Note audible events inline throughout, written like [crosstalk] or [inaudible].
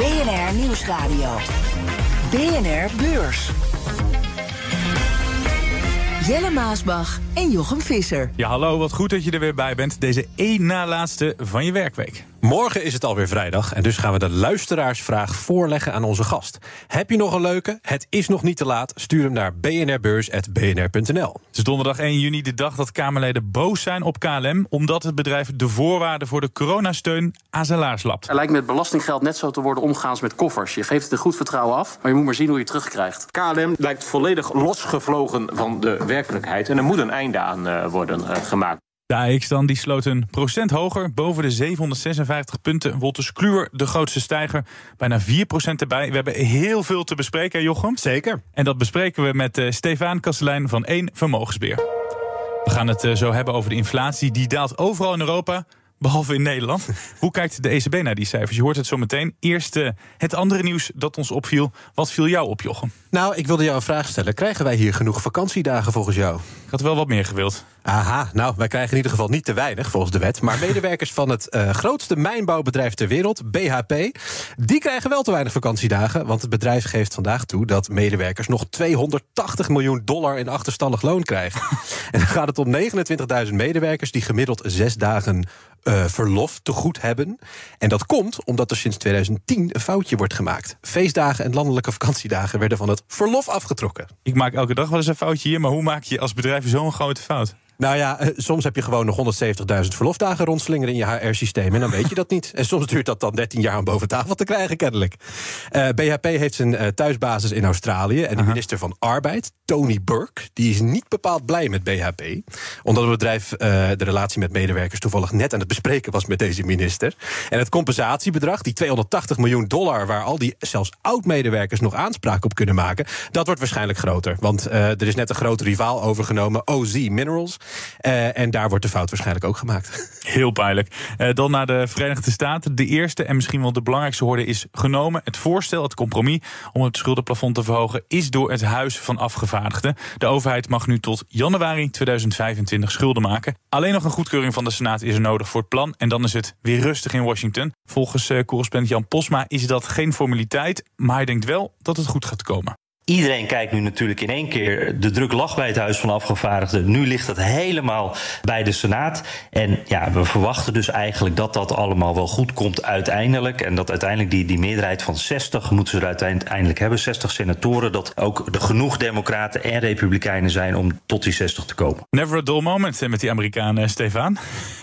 BNR Nieuwsradio. BNR Beurs. Jelle Maasbach en Jochem Visser. Ja, hallo, wat goed dat je er weer bij bent. Deze één na laatste van je werkweek. Morgen is het alweer vrijdag en dus gaan we de luisteraarsvraag voorleggen aan onze gast. Heb je nog een leuke? Het is nog niet te laat. Stuur hem naar bnrbeurs.bnr.nl. Het is donderdag 1 juni, de dag dat Kamerleden boos zijn op KLM... omdat het bedrijf de voorwaarden voor de coronasteun aan zijn laars lapt. Er lijkt met belastinggeld net zo te worden omgaans met koffers. Je geeft het een goed vertrouwen af, maar je moet maar zien hoe je het terugkrijgt. KLM lijkt volledig losgevlogen van de werkelijkheid... en er moet een einde aan uh, worden uh, gemaakt. De AX dan, die sloot een procent hoger. Boven de 756 punten. Wolters Kluwer, de grootste stijger. Bijna 4 procent erbij. We hebben heel veel te bespreken, Jochem. Zeker. En dat bespreken we met uh, Stefan Kastelein van 1 Vermogensbeheer. We gaan het uh, zo hebben over de inflatie. Die daalt overal in Europa. Behalve in Nederland. [laughs] Hoe kijkt de ECB naar die cijfers? Je hoort het zo meteen. Eerst uh, het andere nieuws dat ons opviel. Wat viel jou op, Jochem? Nou, ik wilde jou een vraag stellen. Krijgen wij hier genoeg vakantiedagen volgens jou? Ik had wel wat meer gewild. Aha, nou, wij krijgen in ieder geval niet te weinig volgens de wet. Maar [laughs] medewerkers van het uh, grootste mijnbouwbedrijf ter wereld, BHP, die krijgen wel te weinig vakantiedagen. Want het bedrijf geeft vandaag toe dat medewerkers nog 280 miljoen dollar in achterstallig loon krijgen. [laughs] en dan gaat het om 29.000 medewerkers die gemiddeld zes dagen uh, verlof te goed hebben. En dat komt omdat er sinds 2010 een foutje wordt gemaakt. Feestdagen en landelijke vakantiedagen werden van het verlof afgetrokken. Ik maak elke dag wel eens een foutje hier, maar hoe maak je als bedrijf zo'n grote fout? Nou ja, soms heb je gewoon nog 170.000 verlofdagen rondslingeren in je HR-systeem. En dan weet je dat niet. En soms duurt dat dan 13 jaar om boven tafel te krijgen, kennelijk. Uh, BHP heeft zijn uh, thuisbasis in Australië. En de minister van Arbeid, Tony Burke, die is niet bepaald blij met BHP. Omdat het bedrijf uh, de relatie met medewerkers toevallig net aan het bespreken was met deze minister. En het compensatiebedrag, die 280 miljoen dollar, waar al die zelfs oud-medewerkers nog aanspraak op kunnen maken, dat wordt waarschijnlijk groter. Want er is net een grote rivaal overgenomen, OZ Minerals. Uh, en daar wordt de fout waarschijnlijk ook gemaakt. Heel pijnlijk. Uh, dan naar de Verenigde Staten. De eerste en misschien wel de belangrijkste hoorde is genomen. Het voorstel, het compromis om het schuldenplafond te verhogen... is door het Huis van Afgevaardigden. De overheid mag nu tot januari 2025 schulden maken. Alleen nog een goedkeuring van de Senaat is er nodig voor het plan. En dan is het weer rustig in Washington. Volgens uh, correspondent Jan Posma is dat geen formaliteit... maar hij denkt wel dat het goed gaat komen. Iedereen kijkt nu natuurlijk in één keer. De druk lag bij het Huis van Afgevaardigden. Nu ligt het helemaal bij de Senaat. En ja, we verwachten dus eigenlijk dat dat allemaal wel goed komt uiteindelijk. En dat uiteindelijk die, die meerderheid van 60 moeten ze er uiteindelijk hebben. 60 senatoren. Dat ook er genoeg democraten en republikeinen zijn om tot die 60 te komen. Never a dull moment met die Amerikanen, Stefan.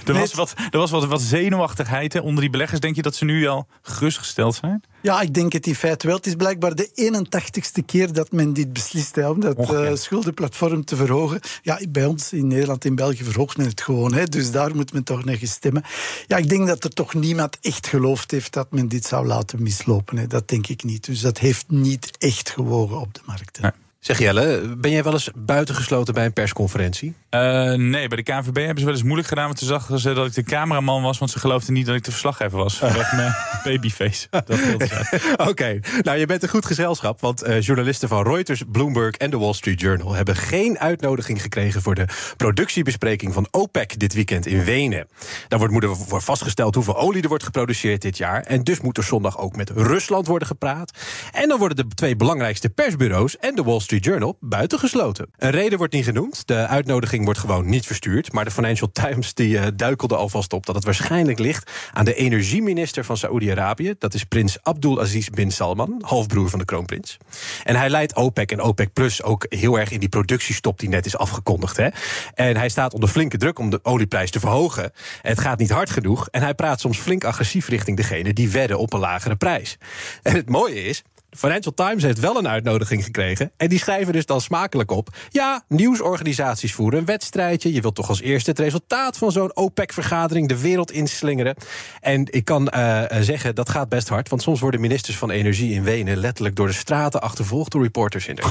Er was wat, er was wat, wat zenuwachtigheid hè, onder die beleggers. Denk je dat ze nu al gerustgesteld zijn? Ja, ik denk het in feite wel. Het is blijkbaar de 81ste keer dat men dit beslist heeft om dat uh, schuldenplatform te verhogen. Ja, bij ons in Nederland en België verhoogt men het gewoon. Hè, dus daar moet men toch naar stemmen. Ja, ik denk dat er toch niemand echt geloofd heeft dat men dit zou laten mislopen. Hè. Dat denk ik niet. Dus dat heeft niet echt gewogen op de markt. Ja. Zeg Jelle, ben jij wel eens buitengesloten bij een persconferentie? Uh, nee, bij de KNVB hebben ze wel eens moeilijk gedaan. Want toen zagen ze dat ik de cameraman was. Want ze geloofden niet dat ik de verslaggever was. Vanwege mijn [laughs] babyface. [laughs] Oké, okay. nou je bent een goed gezelschap. Want uh, journalisten van Reuters, Bloomberg en de Wall Street Journal... hebben geen uitnodiging gekregen voor de productiebespreking van OPEC dit weekend in Wenen. Daar wordt, moet er vastgesteld hoeveel olie er wordt geproduceerd dit jaar. En dus moet er zondag ook met Rusland worden gepraat. En dan worden de twee belangrijkste persbureaus en de Wall Street Journal buitengesloten. Een reden wordt niet genoemd. De uitnodiging wordt gewoon niet verstuurd. Maar de Financial Times die, uh, duikelde alvast op dat het waarschijnlijk ligt aan de energieminister van Saoedi-Arabië. Dat is prins Abdulaziz bin Salman, halfbroer van de kroonprins. En hij leidt OPEC en OPEC Plus ook heel erg in die productiestop die net is afgekondigd. Hè? En hij staat onder flinke druk om de olieprijs te verhogen. Het gaat niet hard genoeg. En hij praat soms flink agressief richting degene die wedden op een lagere prijs. En het mooie is. De Financial Times heeft wel een uitnodiging gekregen. En die schrijven dus dan smakelijk op. Ja, nieuwsorganisaties voeren een wedstrijdje. Je wilt toch als eerste het resultaat van zo'n OPEC-vergadering de wereld inslingeren. En ik kan uh, zeggen, dat gaat best hard. Want soms worden ministers van Energie in Wenen letterlijk door de straten achtervolgd door reporters in de.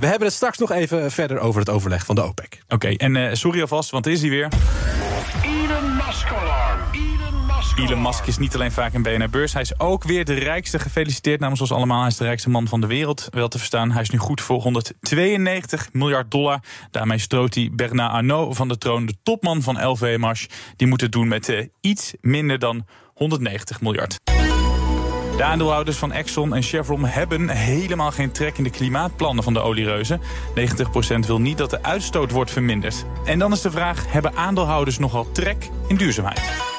We hebben het straks nog even verder over het overleg van de OPEC. Oké, okay, en uh, sorry alvast, want is hij weer. Elon Musk alarm. Elon Musk, is niet alleen vaak in BNR Beurs. Hij is ook weer de rijkste. Gefeliciteerd namens ons allemaal. Hij is de rijkste man van de wereld. Wel te verstaan, hij is nu goed voor 192 miljard dollar. Daarmee stoot hij Bernard Arnault van de troon. De topman van LVMH. Die moet het doen met uh, iets minder dan 190 miljard. De aandeelhouders van Exxon en Chevron hebben helemaal geen trek in de klimaatplannen van de oliereuzen. 90% wil niet dat de uitstoot wordt verminderd. En dan is de vraag, hebben aandeelhouders nogal trek in duurzaamheid?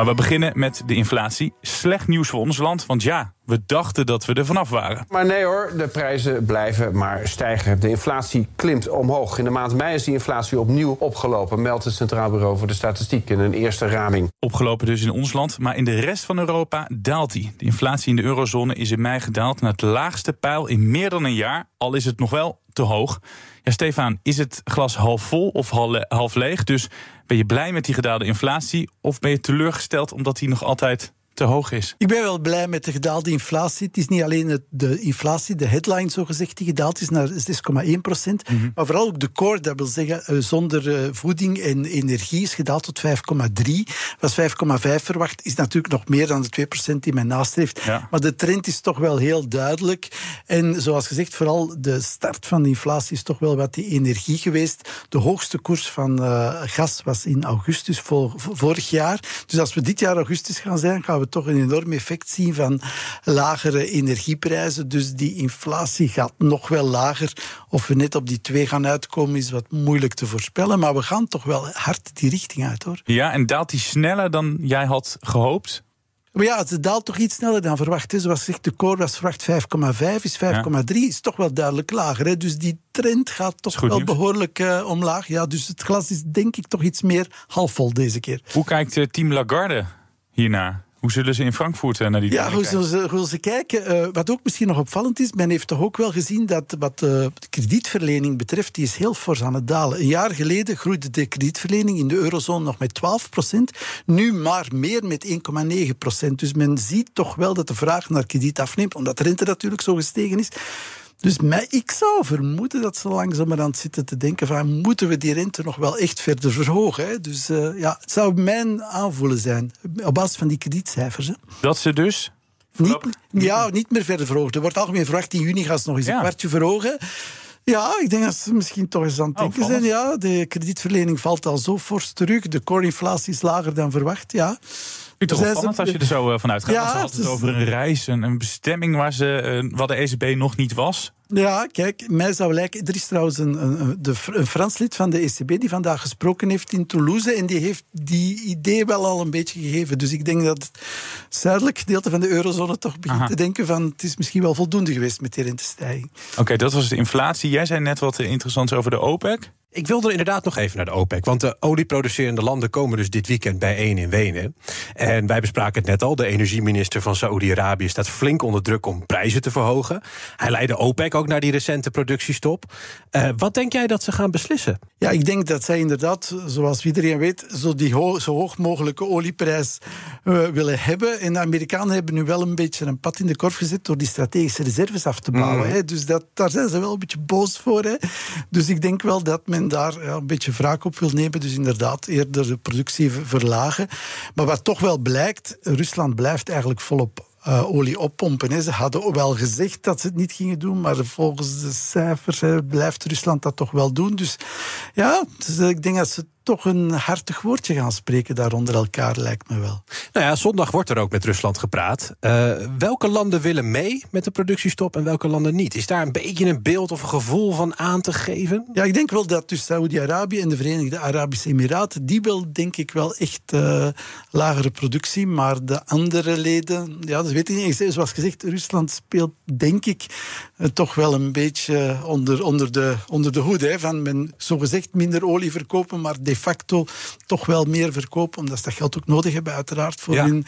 Maar we beginnen met de inflatie. Slecht nieuws voor ons land, want ja, we dachten dat we er vanaf waren. Maar nee hoor, de prijzen blijven maar stijgen. De inflatie klimt omhoog. In de maand mei is die inflatie opnieuw opgelopen, meldt het Centraal Bureau voor de Statistiek in een eerste raming. Opgelopen dus in ons land, maar in de rest van Europa daalt die. De inflatie in de eurozone is in mei gedaald naar het laagste pijl in meer dan een jaar, al is het nog wel te hoog. Ja, Stefan, is het glas half vol of half leeg? Dus ben je blij met die gedaalde inflatie of ben je teleurgesteld omdat die nog altijd te hoog is? Ik ben wel blij met de gedaalde inflatie. Het is niet alleen de inflatie, de headline zogezegd, die gedaald is naar 6,1 procent. Mm -hmm. Maar vooral ook de core, dat wil zeggen zonder voeding en energie, is gedaald tot 5,3. Was 5,5 verwacht, is natuurlijk nog meer dan de 2 procent die men nastreeft. Ja. Maar de trend is toch wel heel duidelijk. En zoals gezegd, vooral de start van de inflatie is toch wel wat die energie geweest. De hoogste koers van uh, gas was in augustus vorig jaar. Dus als we dit jaar augustus gaan zijn, gaan we toch een enorm effect zien van lagere energieprijzen. Dus die inflatie gaat nog wel lager. Of we net op die twee gaan uitkomen, is wat moeilijk te voorspellen. Maar we gaan toch wel hard die richting uit hoor. Ja, en daalt die sneller dan jij had gehoopt? Maar ja, het daalt toch iets sneller dan verwacht. Zoals gezegd, de core was verwacht 5,5, is 5,3, ja. is toch wel duidelijk lager. Hè? Dus die trend gaat toch wel nieuws. behoorlijk uh, omlaag. Ja, dus het glas is denk ik toch iets meer halfvol deze keer. Hoe kijkt uh, Team Lagarde hiernaar? Hoe zullen ze in Frankfurt naar die Ja, hoe zullen ze, hoe ze kijken? Uh, wat ook misschien nog opvallend is, men heeft toch ook wel gezien dat wat uh, de kredietverlening betreft, die is heel fors aan het dalen. Een jaar geleden groeide de kredietverlening in de eurozone nog met 12 procent, nu maar meer met 1,9 procent. Dus men ziet toch wel dat de vraag naar krediet afneemt, omdat de rente natuurlijk zo gestegen is. Dus mij, ik zou vermoeden dat ze langzamerhand zitten te denken van moeten we die rente nog wel echt verder verhogen. Hè? Dus uh, ja, het zou mijn aanvoelen zijn, op basis van die kredietcijfers. Hè. Dat ze dus... Niet, ja, niet meer verder verhogen. Er wordt algemeen verwacht in juni gaan ze nog eens ja. een kwartje verhogen. Ja, ik denk dat ze misschien toch eens aan het denken oh, zijn. Ja, de kredietverlening valt al zo fors terug. De core-inflatie is lager dan verwacht. Ja. Het is opvallend als je er zo vanuit gaat. Ja, het over een reis, een, een bestemming waar, ze, uh, waar de ECB nog niet was. Ja, kijk, mij zou lijken. Er is trouwens een, een, de, een Frans lid van de ECB die vandaag gesproken heeft in Toulouse. En die heeft die idee wel al een beetje gegeven. Dus ik denk dat het zuidelijk gedeelte van de eurozone toch begint Aha. te denken: van het is misschien wel voldoende geweest met die rentestijging. Oké, okay, dat was de inflatie. Jij zei net wat interessants over de OPEC. Ik wil er inderdaad nog even naar de OPEC. Want de olieproducerende landen komen dus dit weekend bijeen in Wenen. En wij bespraken het net al. De energieminister van Saoedi-Arabië staat flink onder druk om prijzen te verhogen. Hij leidde OPEC ook naar die recente productiestop. Uh, wat denk jij dat ze gaan beslissen? Ja, ik denk dat zij inderdaad, zoals iedereen weet, zo die ho zo hoog mogelijke olieprijs uh, willen hebben. En de Amerikanen hebben nu wel een beetje een pad in de korf gezet door die strategische reserves af te bouwen. Mm. Hè. Dus dat, daar zijn ze wel een beetje boos voor. Hè. Dus ik denk wel dat men daar ja, een beetje wraak op wil nemen. Dus inderdaad eerder de productie verlagen. Maar wat toch wel blijkt, Rusland blijft eigenlijk volop uh, olie oppompen. Ze hadden wel gezegd dat ze het niet gingen doen, maar volgens de cijfers blijft Rusland dat toch wel doen. Dus ja, ik denk dat ze toch een hartig woordje gaan spreken daar onder elkaar, lijkt me wel. Nou ja, zondag wordt er ook met Rusland gepraat. Uh, welke landen willen mee met de productiestop en welke landen niet? Is daar een beetje een beeld of een gevoel van aan te geven? Ja, ik denk wel dat dus Saudi-Arabië en de Verenigde Arabische Emiraten, die wil denk ik wel echt uh, lagere productie, maar de andere leden, ja, dat weet ik niet. Zoals gezegd, Rusland speelt denk ik uh, toch wel een beetje onder, onder, de, onder de hoed, hè, van men zogezegd minder olie verkopen, maar de facto toch wel meer verkopen, omdat ze dat geld ook nodig hebben, uiteraard, voor, Ja. hun,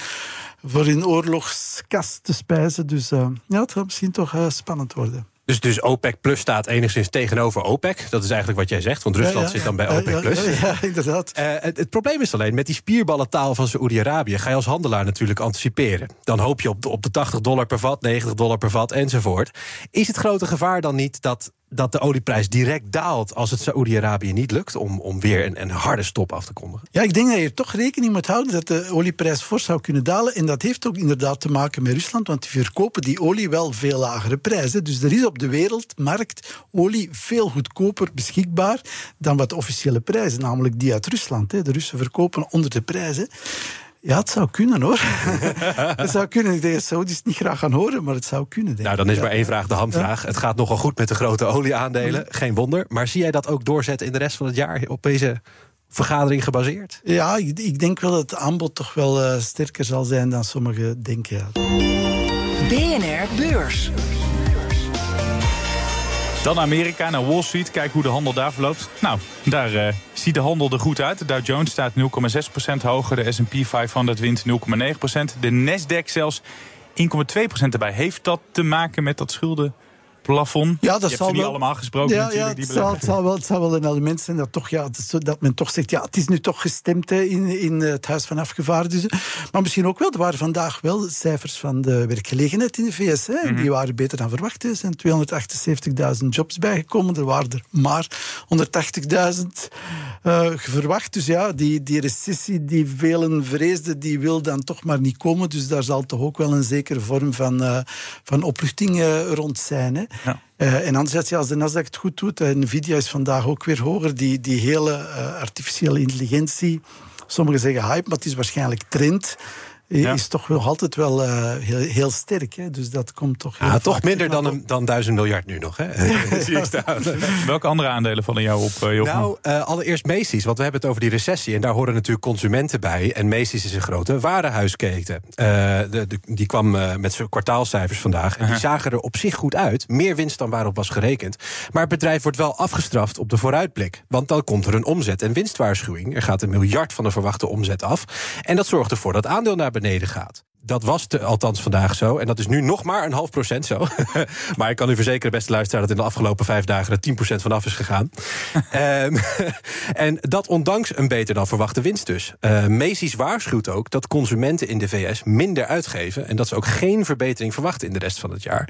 voor hun oorlogskast te spijzen. Dus eh, ja, het gaat misschien toch eh, spannend worden. Dus, dus OPEC Plus staat enigszins tegenover OPEC. Dat is eigenlijk wat jij zegt, want Rusland Ja, ja, zit dan bij OPEC Plus. ja, inderdaad. Eh, het, het probleem is alleen, met die spierballentaal van Saoedi-Arabië... ga je als handelaar natuurlijk anticiperen. Dan hoop je op de, op de 80 dollar per vat, 90 dollar per vat enzovoort. Is het grote gevaar dan niet dat, dat de olieprijs direct daalt... als het Saoedi-Arabië niet lukt om, om weer een, een harde stop af te kondigen? Ja, ik denk dat je toch rekening moet houden dat de olieprijs fors zou kunnen dalen. En dat heeft ook inderdaad te maken met Rusland, want die verkopen die olie wel veel lagere prijzen. Dus er is op de wereldmarkt olie veel goedkoper beschikbaar dan wat officiële prijzen, namelijk die uit Rusland. De Russen verkopen onder de prijzen. Ja, het zou kunnen hoor. [laughs] het zou kunnen. Ik denk het niet graag gaan horen, maar het zou kunnen. Denk Nou, dan is maar één vraag de hamvraag. Het gaat nogal goed met de grote olieaandelen, geen wonder. Maar zie jij dat ook doorzetten in de rest van het jaar op deze vergadering gebaseerd? Ja, ik, ik denk wel dat het aanbod toch wel eh, sterker zal zijn dan sommigen denken. Ja. BNR Beurs. Dan Amerika, naar Wall Street. Kijk hoe de handel daar verloopt. Nou, daar eh, ziet de handel er goed uit. De Dow Jones staat 0,6% hoger. De S&P 500 wint 0,9%. De Nasdaq zelfs 1,2% erbij. Heeft dat te maken met dat schuldenplafond? Ja, dat Je hebt zal ze niet allemaal gesproken ja, natuurlijk, ja, die het, zal, het, zal wel, het zal wel een element zijn dat, toch, ja, dat, men toch zegt... ja, het is nu toch gestemd hè, in, in het Huis van Afgevaardigden. Maar misschien ook wel, er waren vandaag wel cijfers van de werkgelegenheid in de VS. Hè, Mhm. Die waren beter dan verwacht. Er zijn 278.000 jobs bijgekomen. Er waren er maar 180.000 eh, verwacht. Dus ja, die, die recessie die velen vreesden, die wil dan toch maar niet komen. Dus daar zal toch ook wel een zekere vorm van, eh, van opluchting eh, rond zijn. Hè. Eh, en anderzijds, ja, als de Nasdaq het goed doet, en Nvidia is vandaag ook weer hoger, die, die hele eh, artificiële intelligentie, sommigen zeggen hype, maar het is waarschijnlijk trend, eh, is toch nog altijd wel eh, heel, heel sterk. Hè? Dus dat komt toch Ja, vaak toch minder dan, een, dan 1000 miljard nu nog, hè? [laughs] Zie ik staan. Welke andere aandelen vallen jou op, uh, Jochen? Nou, uh, allereerst Macy's, want we hebben het over die recessie. En daar horen natuurlijk consumenten bij. En Macy's is een grote warenhuisketen. Uh, de, de, die kwam uh, met zijn kwartaalcijfers vandaag. En die zagen er op zich goed uit. Meer winst dan waarop was gerekend. Maar het bedrijf wordt wel afgestraft op de vooruitblik. Want dan komt er een omzet- en winstwaarschuwing. Er gaat een miljard van de verwachte omzet af. En dat zorgt ervoor dat aandeel naar beneden gaat. Dat was te, althans vandaag zo. En dat is nu nog maar een half procent zo. [laughs] maar ik kan u verzekeren, beste luisteraar, dat in de afgelopen vijf dagen er 10 procent vanaf is gegaan. um, [laughs] en dat ondanks een beter dan verwachte winst dus. Uh, Macy's waarschuwt ook dat consumenten in de VS minder uitgeven. En dat ze ook geen verbetering verwachten in de rest van het jaar.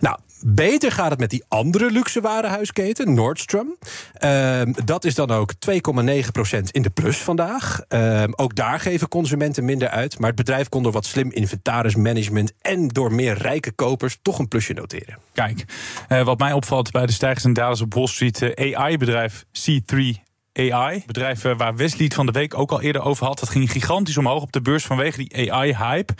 Nou, beter gaat het met die andere luxe warenhuisketen, Nordstrom. Uh, dat is dan ook 2,9 procent in de plus vandaag. Uh, ook daar geven consumenten minder uit. Maar het bedrijf kon door wat slim inventarismanagement en door meer rijke kopers toch een plusje noteren. Kijk, uh, wat mij opvalt bij de stijgers en dalers op Wall Street, uh, AI-bedrijf C3 AI. Bedrijf uh, waar Wesley het van de week ook al eerder over had. Dat ging gigantisch omhoog op de beurs vanwege die AI-hype.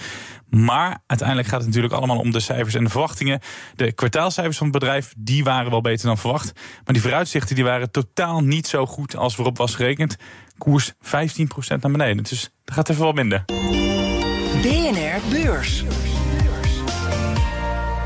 Maar uiteindelijk gaat het natuurlijk allemaal om de cijfers en de verwachtingen. De kwartaalcijfers van het bedrijf, die waren wel beter dan verwacht. Maar die vooruitzichten die waren totaal niet zo goed als waarop was gerekend. Koers 15% naar beneden. Dus dat gaat even wat minder. BNR Beurs.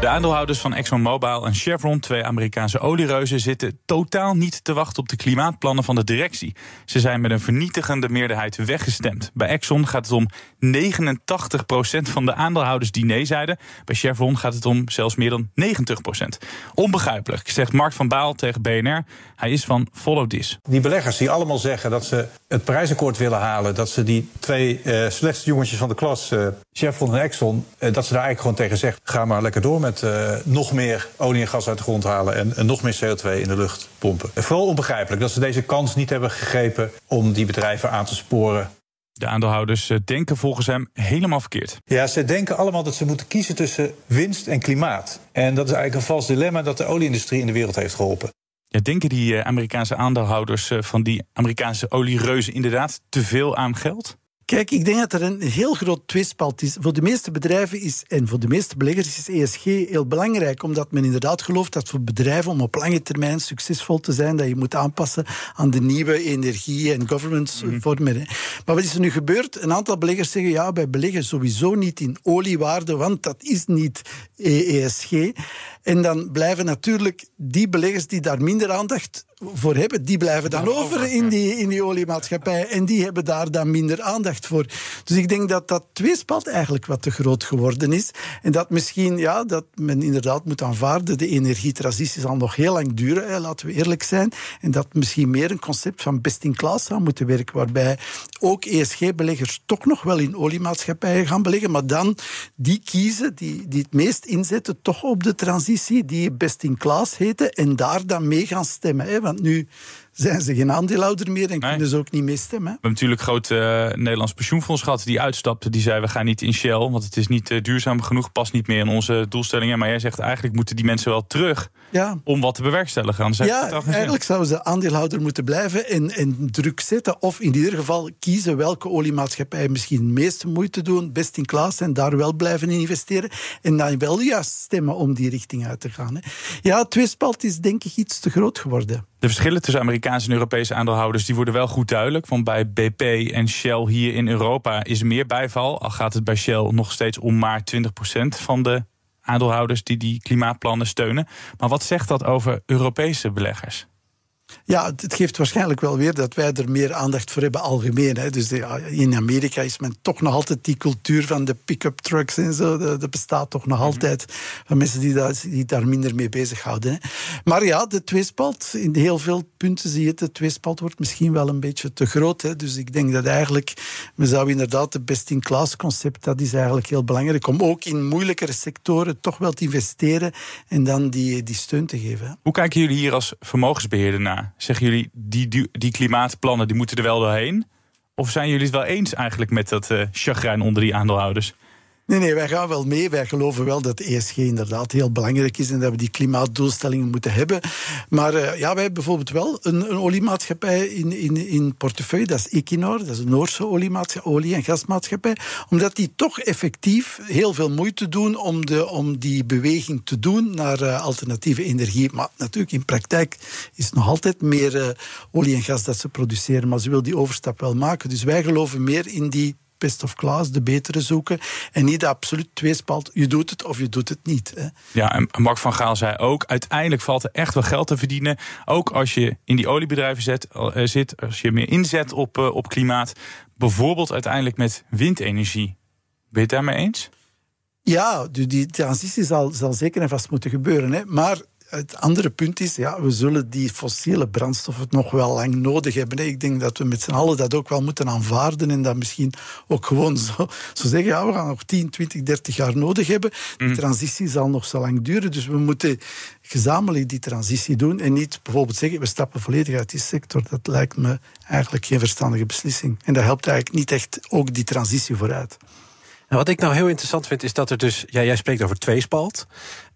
De aandeelhouders van ExxonMobil en Chevron, twee Amerikaanse oliereuzen, zitten totaal niet te wachten op de klimaatplannen van de directie. Ze zijn met een vernietigende meerderheid weggestemd. Bij Exxon gaat het om 89% van de aandeelhouders die nee zeiden. Bij Chevron gaat het om zelfs meer dan 90%. Onbegrijpelijk, zegt Mark van Baal tegen BNR. Hij is van Follow This. Die beleggers die allemaal zeggen dat ze het prijsakkoord willen halen, dat ze die twee uh, slechtste jongetjes van de klas, uh, Chevron en Exxon, uh, dat ze daar eigenlijk gewoon tegen zeggen: ga maar lekker door met uh, nog meer olie en gas uit de grond halen en, en nog meer CO2 in de lucht pompen. Vooral onbegrijpelijk dat ze deze kans niet hebben gegrepen om die bedrijven aan te sporen. De aandeelhouders eh, denken volgens hem helemaal verkeerd. Ja, ze denken allemaal dat ze moeten kiezen tussen winst en klimaat. En dat is eigenlijk een vals dilemma dat de olieindustrie in de wereld heeft geholpen. Ja, denken die Amerikaanse aandeelhouders van die Amerikaanse oliereuzen inderdaad te veel aan geld? Kijk, ik denk dat er een heel groot tweespalt is. Voor de meeste bedrijven is, en voor de meeste beleggers is ESG heel belangrijk, omdat men inderdaad gelooft dat voor bedrijven om op lange termijn succesvol te zijn, dat je moet aanpassen aan de nieuwe energie- en governance-vormen. Maar wat is er nu gebeurd? Een aantal beleggers zeggen, ja, wij beleggen sowieso niet in oliewaarde, want dat is niet ESG. En dan blijven natuurlijk die beleggers die daar minder aandacht voor hebben, die blijven dan over in die, in die oliemaatschappij. En die hebben daar dan minder aandacht voor. Dus ik denk dat dat tweespalt eigenlijk wat te groot geworden is. En dat misschien, ja, dat men inderdaad moet aanvaarden, de energietransitie zal nog heel lang duren, hè, laten we eerlijk zijn. En dat misschien meer een concept van best in class zou moeten werken, waarbij ook ESG-beleggers toch nog wel in oliemaatschappijen gaan beleggen, maar dan die kiezen, die, die het meest inzetten, toch op de transitie, die best in class heten, en daar dan mee gaan stemmen. Hè, want nu zijn ze geen aandeelhouder meer en kunnen ze ook niet mee stemmen. We hebben natuurlijk een groot uh, Nederlands pensioenfonds gehad die uitstapte. Die zei we gaan niet in Shell, want het is niet uh, duurzaam genoeg, past niet meer in onze doelstellingen. Maar jij zegt eigenlijk moeten die mensen wel terug ja. om wat te bewerkstelligen. Anders ja, eigenlijk zouden ze aandeelhouder moeten blijven en, en druk zetten. Of in ieder geval kiezen welke oliemaatschappij misschien het meeste moeite doen, best in klas en daar wel blijven investeren. En dan wel juist stemmen om die richting uit te gaan. Hè. Ja, tweespalt is denk ik iets te groot geworden. De verschillen tussen Amerikaanse en Europese aandeelhouders die worden wel goed duidelijk. Want bij BP en Shell hier in Europa is meer bijval. Al gaat het bij Shell nog steeds om maar 20% van de aandeelhouders die die klimaatplannen steunen. Maar wat zegt dat over Europese beleggers? Ja, het geeft waarschijnlijk wel weer dat wij er meer aandacht voor hebben algemeen. Hè. Dus in Amerika is men toch nog altijd die cultuur van de pick-up trucks en zo. Dat, bestaat toch nog altijd van mensen die, daar, die daar minder mee bezighouden. Hè. Maar ja, de tweespalt, in heel veel punten zie je het, de tweespalt wordt misschien wel een beetje te groot. Hè. Dus ik denk dat eigenlijk, we zouden inderdaad het best-in-class concept, dat is eigenlijk heel belangrijk. Om ook in moeilijkere sectoren toch wel te investeren en dan die, die steun te geven. Hè. Hoe kijken jullie hier als vermogensbeheerder naar? Zeggen jullie, die, die, klimaatplannen die moeten er wel doorheen? Of zijn jullie het wel eens eigenlijk met dat uh, chagrijn onder die aandeelhouders? Nee, nee, wij gaan wel mee. Wij geloven wel dat ESG inderdaad heel belangrijk is en dat we die klimaatdoelstellingen moeten hebben. Maar uh, ja, wij hebben bijvoorbeeld wel een, een oliemaatschappij in, in, in portefeuille, dat is Equinor, dat is een Noorse olie- en gasmaatschappij, omdat die toch effectief heel veel moeite doen om, de, om die beweging te doen naar uh, alternatieve energie. Maar natuurlijk, in praktijk is het nog altijd meer uh, olie en gas dat ze produceren, maar ze wil die overstap wel maken. Dus wij geloven meer in die best of class, de betere zoeken. En niet absoluut tweespalt, je doet het of je doet het niet. Hè. Ja, en Mark van Gaal zei ook, uiteindelijk valt er echt wel geld te verdienen. Ook als je in die oliebedrijven zet, uh, zit, als je meer inzet op, uh, op klimaat. Bijvoorbeeld uiteindelijk met windenergie. Ben je het daarmee eens? Ja, die transitie zal, zal zeker en vast moeten gebeuren. Hè. Maar het andere punt is, ja, we zullen die fossiele brandstoffen nog wel lang nodig hebben. Ik denk dat we met z'n allen dat ook wel moeten aanvaarden en dat misschien ook gewoon zo, zo zeggen, ja, we gaan nog 10, 20, 30 jaar nodig hebben. Die transitie zal nog zo lang duren, dus we moeten gezamenlijk die transitie doen en niet bijvoorbeeld zeggen, we stappen volledig uit die sector. Dat lijkt me eigenlijk geen verstandige beslissing. En dat helpt eigenlijk niet echt ook die transitie vooruit. Nou, wat ik nou heel interessant vind, is dat er dus... Ja, jij spreekt over tweespalt.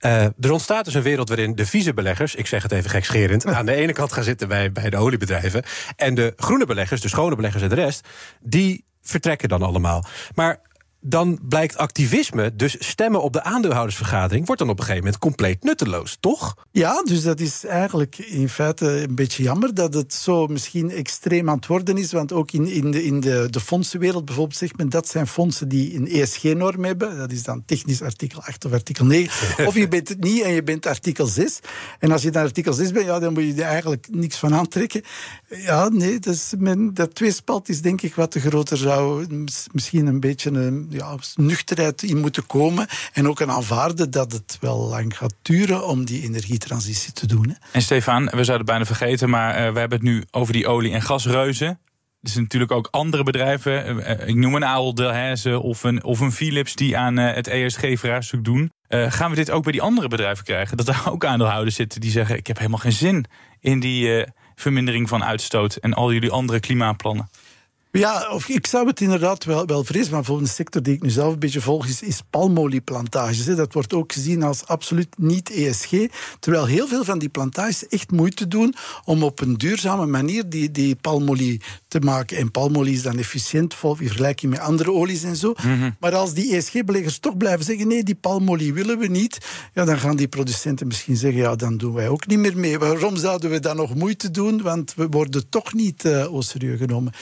Uh, er ontstaat dus een wereld waarin de vieze beleggers... ik zeg het even gekscherend... [laughs] aan de ene kant gaan zitten bij, bij de oliebedrijven... en de groene beleggers, de schone beleggers en de rest... die vertrekken dan allemaal. Maar dan blijkt activisme, dus stemmen op de aandeelhoudersvergadering, wordt dan op een gegeven moment compleet nutteloos, toch? Ja, dus dat is eigenlijk in feite een beetje jammer dat het zo misschien extreem aan het worden is. Want ook in, in, de, in de, de fondsenwereld bijvoorbeeld zegt men dat zijn fondsen die een ESG-norm hebben. Dat is dan technisch artikel 8 of artikel 9. [laughs] of je bent het niet en je bent artikel 6. En als je dan artikel 6 bent, ja, dan moet je er eigenlijk niks van aantrekken. Ja, nee, dat, is men, dat tweespalt is denk ik wat te groter zou misschien een beetje een ja, nuchterheid in moeten komen. En ook een aanvaarden dat het wel lang gaat duren om die energietransitie te doen. Hè. En Stefan, we zouden bijna vergeten, maar uh, we hebben het nu over die olie- en gasreuzen. Er zijn natuurlijk ook andere bedrijven. Uh, ik noem een Ahold Delhaize of een, of een Philips die aan het ESG-vraagstuk doen. gaan we dit ook bij die andere bedrijven krijgen? Dat daar ook aandeelhouders zitten die zeggen: Ik heb helemaal geen zin in die vermindering van uitstoot en al jullie andere klimaatplannen. Ja, of ik zou het inderdaad wel, wel vrezen. Maar voor een sector die ik nu zelf een beetje volg, is, is palmolieplantages. Hè. Dat wordt ook gezien als absoluut niet ESG. Terwijl heel veel van die plantages echt moeite doen om op een duurzame manier die, die palmolie te maken. En palmolie is dan efficiënt in vergelijking met andere olies en zo. Mm -hmm. Maar als die ESG-beleggers toch blijven zeggen: nee, die palmolie willen we niet, ja, dan gaan die producenten misschien zeggen: ja, dan doen wij ook niet meer mee. Waarom zouden we dan nog moeite doen? Want we worden toch niet uh, serieus genomen.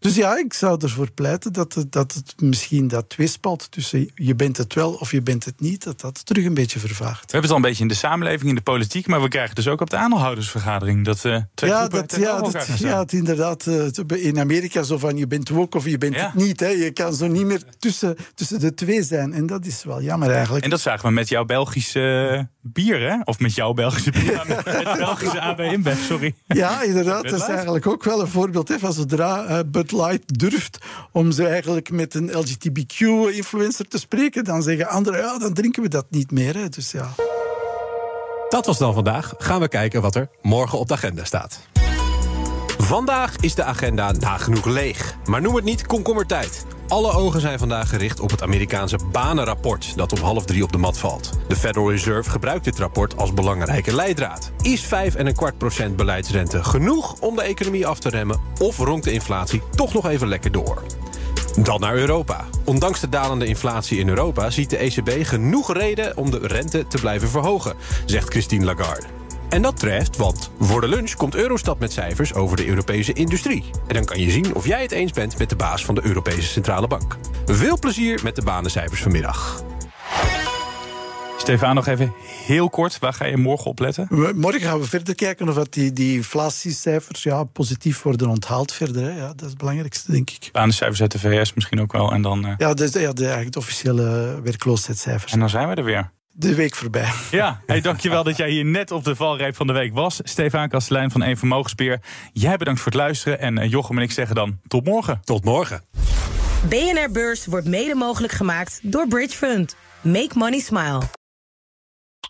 Dus ja, ik zou ervoor pleiten dat het, dat het misschien dat tweespalt tussen je bent het wel of je bent het niet, dat dat terug een beetje vervaagt. We hebben het al een beetje in de samenleving, in de politiek, maar we krijgen dus ook op de aandeelhoudersvergadering dat uh, twee ja, dat, ja, dat, ja, het inderdaad uh, in Amerika zo van je bent woke of je bent ja. het niet. Hè. Je kan zo niet meer tussen, tussen de twee zijn. En dat is wel jammer eigenlijk. En dat zagen we met jouw Belgische uh, bier, hè? Of met jouw Belgische bier, met het Belgische AB InBev, sorry. Ja, inderdaad. dat is eigenlijk ook wel een voorbeeld hè, van zodra Light durft om ze eigenlijk met een LGBTQ-influencer te spreken, dan zeggen anderen, ja, dan drinken we dat niet meer. Hè. Dus ja. Dat was dan vandaag. Gaan we kijken wat er morgen op de agenda staat. Vandaag is de agenda nagenoeg leeg. Maar noem het niet komkommertijd. Alle ogen zijn vandaag gericht op het Amerikaanse banenrapport dat om half drie op de mat valt. De Federal Reserve gebruikt dit rapport als belangrijke leidraad. Is 5,25% beleidsrente genoeg om de economie af te remmen of ronkt de inflatie toch nog even lekker door? Dan naar Europa. Ondanks de dalende inflatie in Europa ziet de ECB genoeg reden om de rente te blijven verhogen, zegt Christine Lagarde. En dat treft, want voor de lunch komt Eurostat met cijfers over de Europese industrie. En dan kan je zien of jij het eens bent met de baas van de Europese Centrale Bank. Veel plezier met de banencijfers vanmiddag. Stefan, nog even heel kort. Waar ga je morgen op letten? Morgen gaan we verder kijken of die, die inflatiecijfers ja, positief worden onthaald verder. Hè. Ja, dat is het belangrijkste, denk ik. Banencijfers uit de VS misschien ook wel. En dan, uh... Ja, dus, ja de, eigenlijk de officiële werkloosheidscijfers. En dan zijn we er weer. De week voorbij. Ja, hey, dankjewel dat jij hier net op de valreep van de week was. Stefan Kastelein van Eén Vermogensbeheer. Jij bedankt voor het luisteren. En uh, Jochem en ik zeggen dan tot morgen. Tot morgen. BNR Beurs wordt mede mogelijk gemaakt door Bridge Fund. Make money smile.